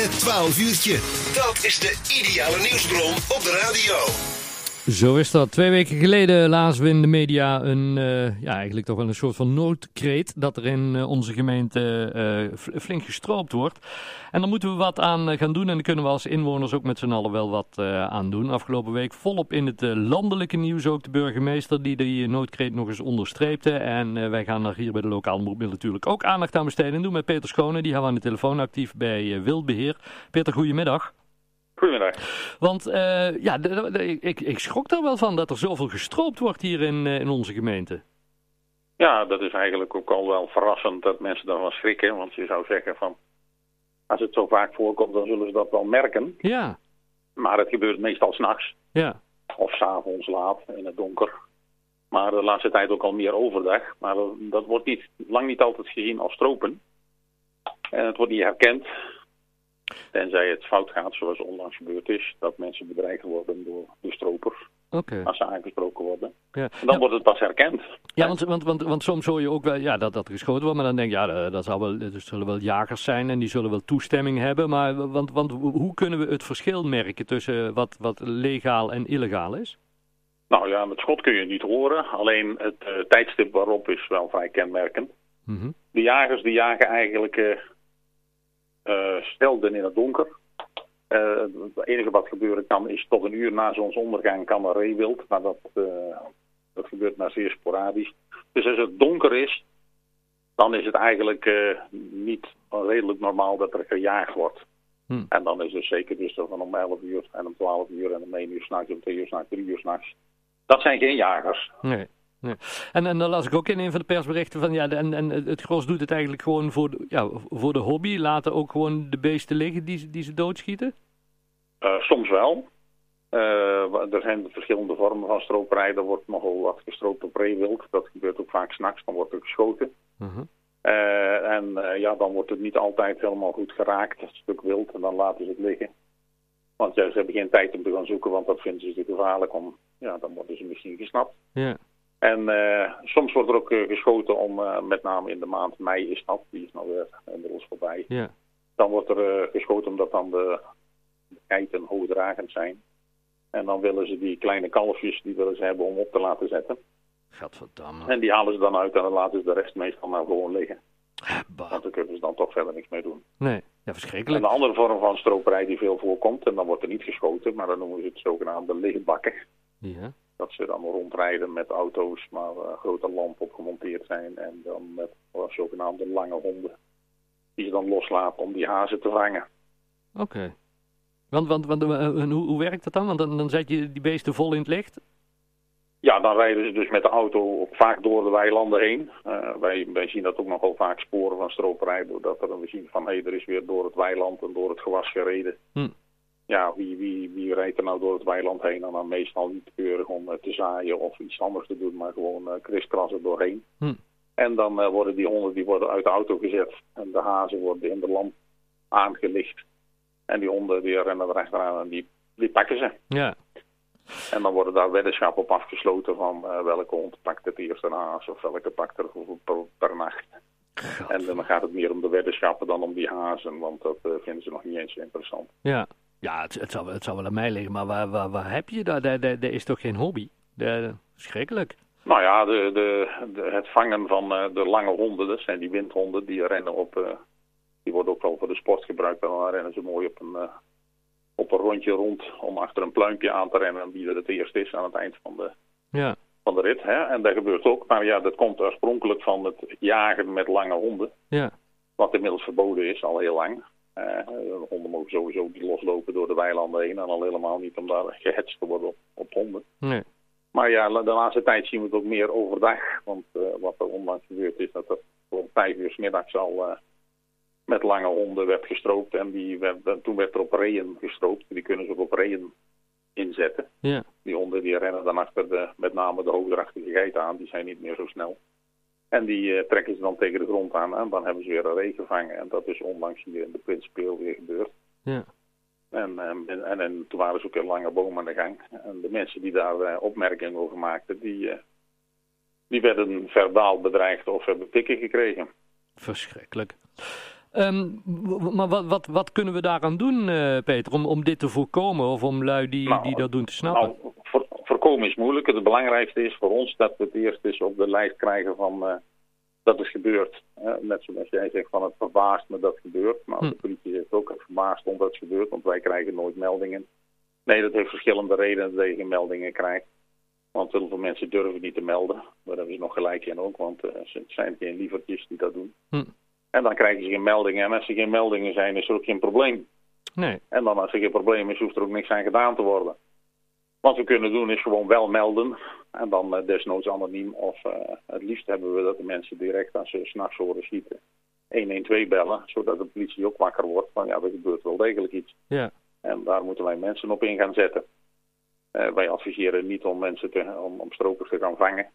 Het 12 uurtje. Dat is de ideale nieuwsbron op de radio. Zo is dat. Twee weken geleden lazen we in de media een, uh, ja, eigenlijk toch wel een soort van noodkreet dat er in uh, onze gemeente uh, flink gestroopt wordt. En daar moeten we wat aan gaan doen en daar kunnen we als inwoners ook met z'n allen wel wat aan doen. Afgelopen week volop in het landelijke nieuws ook de burgemeester die die noodkreet nog eens onderstreepte. En wij gaan er hier bij de lokale omroep natuurlijk ook aandacht aan besteden en doen met Peter Schone. Die hebben we aan de telefoon actief bij Wildbeheer. Peter, goedemiddag. Goedemiddag. Want uh, ja, ik, ik schrok er wel van dat er zoveel gestroopt wordt hier in, uh, in onze gemeente. Ja, dat is eigenlijk ook al wel verrassend dat mensen daarvan schrikken. Want je zou zeggen van, als het zo vaak voorkomt, dan zullen ze dat wel merken. Ja. Maar het gebeurt meestal s'nachts. Ja. Of s'avonds laat, in het donker. Maar de laatste tijd ook al meer overdag. Maar dat wordt niet, lang niet altijd gezien als stropen. En het wordt niet herkend. Tenzij het fout gaat, zoals onlangs gebeurd is, dat mensen bedreigd worden door de stropers. Okay. Als ze aangesproken worden. Ja. En dan ja. wordt het pas herkend. Ja, want, want, want, want soms hoor je ook wel ja, dat, dat er geschoten wordt, maar dan denk je, ja, dat, zal wel, er zullen wel jagers zijn en die zullen wel toestemming hebben. Maar want, want hoe kunnen we het verschil merken tussen wat, wat legaal en illegaal is? Nou ja, het schot kun je niet horen. Alleen het uh, tijdstip waarop is wel vrij kenmerkend. Mm -hmm. De jagers die jagen eigenlijk uh, stelden in het donker. Uh, het enige wat gebeuren kan is tot een uur na zonsondergang kan er reewild. Maar dat, uh, dat gebeurt maar zeer sporadisch. Dus als het donker is, dan is het eigenlijk niet redelijk normaal dat er gejaagd wordt. Hm. En dan is het zeker dus van om 11 uur en om 12 uur en om 1 uur s'nachts, om 2 uur s'nachts, 3 uur s'nachts. Dat zijn geen jagers. Nee. Nee. En, en dan las ik ook in een van de persberichten van ja, en, en het gros doet het eigenlijk gewoon voor de, ja, voor de hobby. Laten ook gewoon de beesten liggen die, die ze doodschieten? Uh, soms wel. Uh, er zijn verschillende vormen van stroperij. Er wordt nogal wat gestroopt op reewild. Dat gebeurt ook vaak s'nachts, dan wordt er geschoten. Uh -huh. uh, en ja, dan wordt het niet altijd helemaal goed geraakt, het stuk wild, en dan laten ze het liggen. Want ja, ze hebben geen tijd om te gaan zoeken, want dat vinden ze te gevaarlijk. Om, ja, dan worden ze misschien gesnapt. Ja. En uh, soms wordt er ook uh, geschoten om, uh, met name in de maand mei is dat, die is nou weer inmiddels voorbij. Ja. Dan wordt er geschoten omdat dan de, de hoogdragend zijn. En dan willen ze die kleine kalfjes, die willen ze hebben om op te laten zetten. Gadverdamme. En die halen ze dan uit en dan laten ze de rest meestal maar gewoon liggen. Bah. Want dan kunnen ze dan toch verder niks mee doen. Nee, ja, verschrikkelijk. En een andere vorm van stroperij die veel voorkomt, en dan wordt er niet geschoten, maar dan noemen ze het zogenaamde lichtbakken. Ja. Dat ze dan rondrijden met auto's, maar uh, grote lampen op gemonteerd zijn. En dan met uh, zogenaamde lange honden. Die ze dan loslaten om die hazen te vangen. Oké. Okay. Want, want, want uh, hoe, hoe werkt dat dan? Want dan, dan zet je die beesten vol in het licht? Ja, dan rijden ze dus met de auto vaak door de weilanden heen. Uh, wij, wij zien dat ook nogal vaak sporen van stroperij. Doordat er we zien van hé, hey, er is weer door het weiland en door het gewas gereden. Hm ja, wie, wie, wie rijdt er nou door het weiland heen en dan meestal niet keurig om uh, te zaaien of iets anders te doen, maar gewoon uh, doorheen. Hm. En dan uh, worden die honden die worden uit de auto gezet en de hazen worden in de lamp aangelicht. En die honden die rennen er achteraan en die, die pakken ze. Ja. En dan worden daar weddenschappen op afgesloten van welke hond pakt het eerst een haas of welke pakt er per, per nacht. God. En dan gaat het meer om de weddenschappen dan om die hazen, want dat vinden ze nog niet eens interessant. Ja. Ja, het, het, zou, het zou wel aan mij liggen, maar waar, waar, waar heb je dat? Dat, dat, dat is toch geen hobby? Dat, schrikkelijk. Nou ja, de, de, de, het vangen van uh, de lange honden, dat zijn die windhonden, die rennen op, uh, die worden ook wel voor de sport gebruikt. Dan rennen ze mooi op een, uh, op een rondje rond om achter een pluimpje aan te rennen en wie er het eerst is aan het eind van de, ja. van de rit. Hè? En dat gebeurt ook, maar ja, dat komt oorspronkelijk van het jagen met lange honden. Ja. Wat inmiddels verboden is, al heel lang. Uh, de honden mogen sowieso niet loslopen door de weilanden heen. En al helemaal niet om daar gehetst te worden op, op honden. Nee. Maar ja, de laatste tijd zien we het ook meer overdag. Want uh, wat er onlangs gebeurd is, dat er om vijf uur s middags al uh, met lange honden werd gestroopt. En die werd, toen werd er op reeën gestroopt. Die kunnen ze ook op reeën inzetten. Ja. Die honden die rennen dan achter de, met name de hoogdrachtige geiten aan. Die zijn niet meer zo snel. En die uh, trekken ze dan tegen de grond aan en dan hebben ze weer een ree gevangen. En dat is onlangs hier in de Prinspeel weer gebeurd. Ja. En, en, en, en, toen waren ze ook een lange boom aan de gang. En de mensen die daar uh, opmerkingen over maakten, die, uh, die werden verbaal bedreigd of hebben pikken gekregen. Verschrikkelijk. Ehm, maar wat, wat, wat kunnen we daaraan doen, eh, Peter, om, om dit te voorkomen of om lui die, Nou, die dat doen te snappen? Nou, voorkomen is moeilijk. Het belangrijkste is voor ons dat we het eerst eens op de lijst krijgen van eh, dat het gebeurt. Eh, net zoals jij zegt van het verbaast me dat het gebeurt. Nou, Hm. de politie zegt ook het verbaast omdat het gebeurt, want wij krijgen nooit meldingen. Nee, dat heeft verschillende redenen dat je geen meldingen krijgt. Want heel veel mensen durven niet te melden. Daar hebben ze nog gelijk in ook, want eh, het zijn geen lievertjes die dat doen. Hm. En dan krijgen ze geen meldingen. En als er geen meldingen zijn, is er ook geen probleem. Nee, En dan als er geen probleem is, hoeft er ook niks aan gedaan te worden. Wat we kunnen doen is gewoon wel melden. En dan eh, desnoods anoniem. Of eh, het liefst hebben we dat de mensen direct als ze s'nachts horen schieten 112 bellen. Zodat de politie ook wakker wordt van ja, er gebeurt wel degelijk iets. ja. En daar moeten wij mensen op in gaan zetten. Eh, wij adviseren niet om mensen te, om, om stropers te gaan vangen.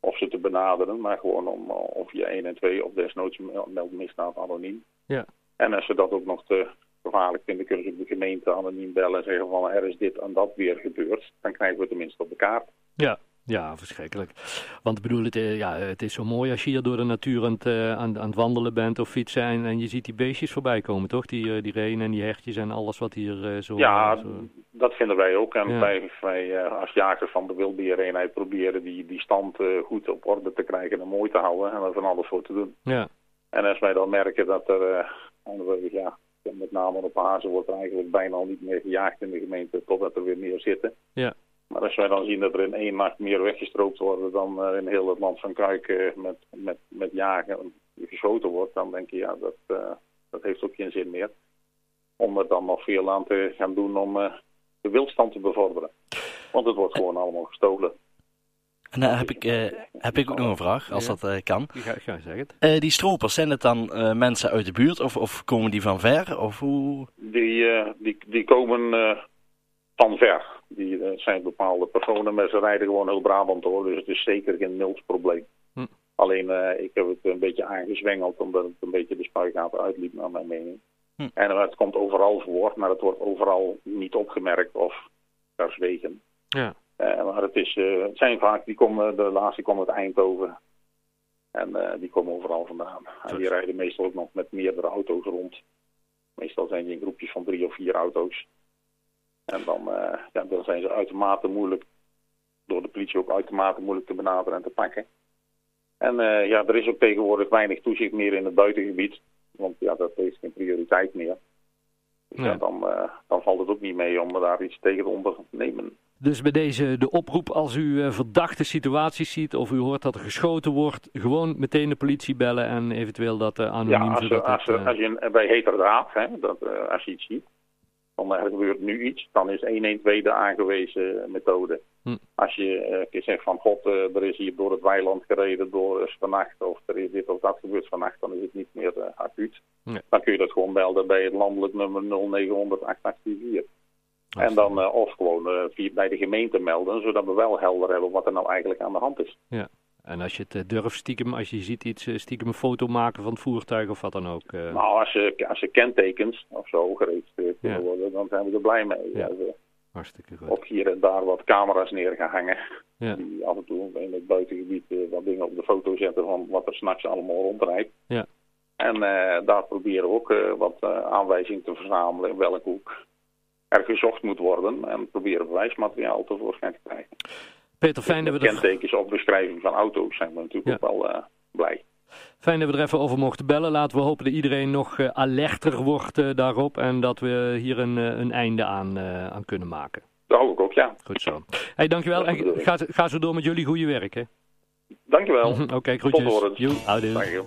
Of ze te benaderen. Maar gewoon om of je 1 en 2 of desnoods meld misdaad anoniem. Ja. En als ze dat ook nog te gevaarlijk vinden, kunnen ze de gemeente anoniem bellen en zeggen van er is dit en dat weer gebeurd. Dan krijgen we het tenminste op de kaart. Ja, ja, verschrikkelijk. Want ik bedoel, het, eh, ja, het is zo mooi als je hier door de natuur aan het, eh, aan, aan het wandelen bent of fietsen en, en je ziet die beestjes voorbij komen, toch? Die, eh, die en die hertjes en alles wat hier zo... Ja, zo- dat vinden wij ook. En Ja. wij, wij als jagers van de wilddiereneenheid proberen die, die stand goed op orde te krijgen en mooi te houden en er van alles voor te doen. ja, En als wij dan merken dat er, eh, en met name op hazen wordt er eigenlijk bijna al niet meer gejaagd in de gemeente totdat er weer meer zitten. ja, Maar als wij dan zien dat er in één nacht meer weggestroopt worden dan eh, in heel het land van Kuik eh, met, met, met jagen geschoten wordt, dan denk je ja, dat, eh, dat heeft ook geen zin meer. Om er dan nog veel aan te gaan doen om de wildstand te bevorderen. Want het wordt gewoon allemaal gestolen. En dan heb ik, eh, heb ik ook nog een vraag, als Ja. dat eh, kan. ga, ga zeg het. Eh, die stropers, zijn het dan eh, mensen uit de buurt of, of komen die van ver? Of hoe? Die, eh, die, die komen eh, van ver. Die eh, zijn bepaalde personen, maar ze rijden gewoon heel Brabant door. Dus het is zeker geen mild probleem. Hm. Alleen eh, ik heb het een beetje aangezwengeld omdat het een beetje de spuigaten uitliep naar mijn mening. Hm. En eh, het komt overal voor, maar het wordt overal niet opgemerkt of verzwegen. Ja, Eh, maar het, is, eh, het zijn vaak, die komen, de laatste komen uit Eindhoven. En eh, die komen overal vandaan. En die rijden meestal ook nog met meerdere auto's rond. Meestal zijn die in groepjes van drie of vier auto's. En dan, eh, ja, dan zijn ze uitermate moeilijk, door de politie ook uitermate moeilijk te benaderen en te pakken. En eh, ja, er is ook tegenwoordig weinig toezicht meer in het buitengebied. Want ja, dat heeft geen prioriteit meer. Dus ja, dan, eh, dan valt het ook niet mee om daar iets tegen te ondernemen. Dus bij deze de oproep, als u eh, verdachte situaties ziet of u hoort dat er geschoten wordt, gewoon meteen de politie bellen en eventueel dat eh, anoniem Ja, als, zodat als, het, als je bij heterdaad, hè, dat, als je iets ziet, dan er gebeurt nu iets, dan is 112 de aangewezen methode. Hm. Als je eh, zegt van god, eh, er is hier door het weiland gereden door is vannacht, of er is dit of dat gebeurt vannacht, dan is het niet meer eh, acuut. Nee. Dan kun je dat gewoon melden bij het landelijk nummer 0900 8844. En dan eh, of gewoon eh, via, bij de gemeente melden, zodat we wel helder hebben wat er nou eigenlijk aan de hand is. Ja. En als je het eh, durft stiekem, als je ziet iets, eh, stiekem een foto maken van het voertuig of wat dan ook. eh, Nou, als je, als kentekens of zo geregistreerd kunnen Ja. worden, dan zijn we er blij mee. Ja. Hartstikke goed. ook hier en daar wat camera's neergehangen. Ja. Die af en toe in het buitengebied wat dingen op de foto zetten van wat er s'nachts allemaal rondrijdt. Ja. En daar proberen we ook wat aanwijzingen te verzamelen in welke hoek er gezocht moet worden. En proberen bewijsmateriaal tevoorschijn te krijgen. Peter, fijn dat we Kentekens of beschrijving van auto's zijn we natuurlijk Ja. ook wel uh, blij. fijn dat we er even over mochten bellen. Laten we hopen dat iedereen nog uh, alerter wordt uh, daarop en dat we hier een, een einde aan, aan kunnen maken. Dat hoop ik ook, ja. Goed zo. Hey, dankjewel en ga, ga zo door met jullie goede werk, hè? Dankjewel. Oké, okay, groetjes. Tot horens. Joe,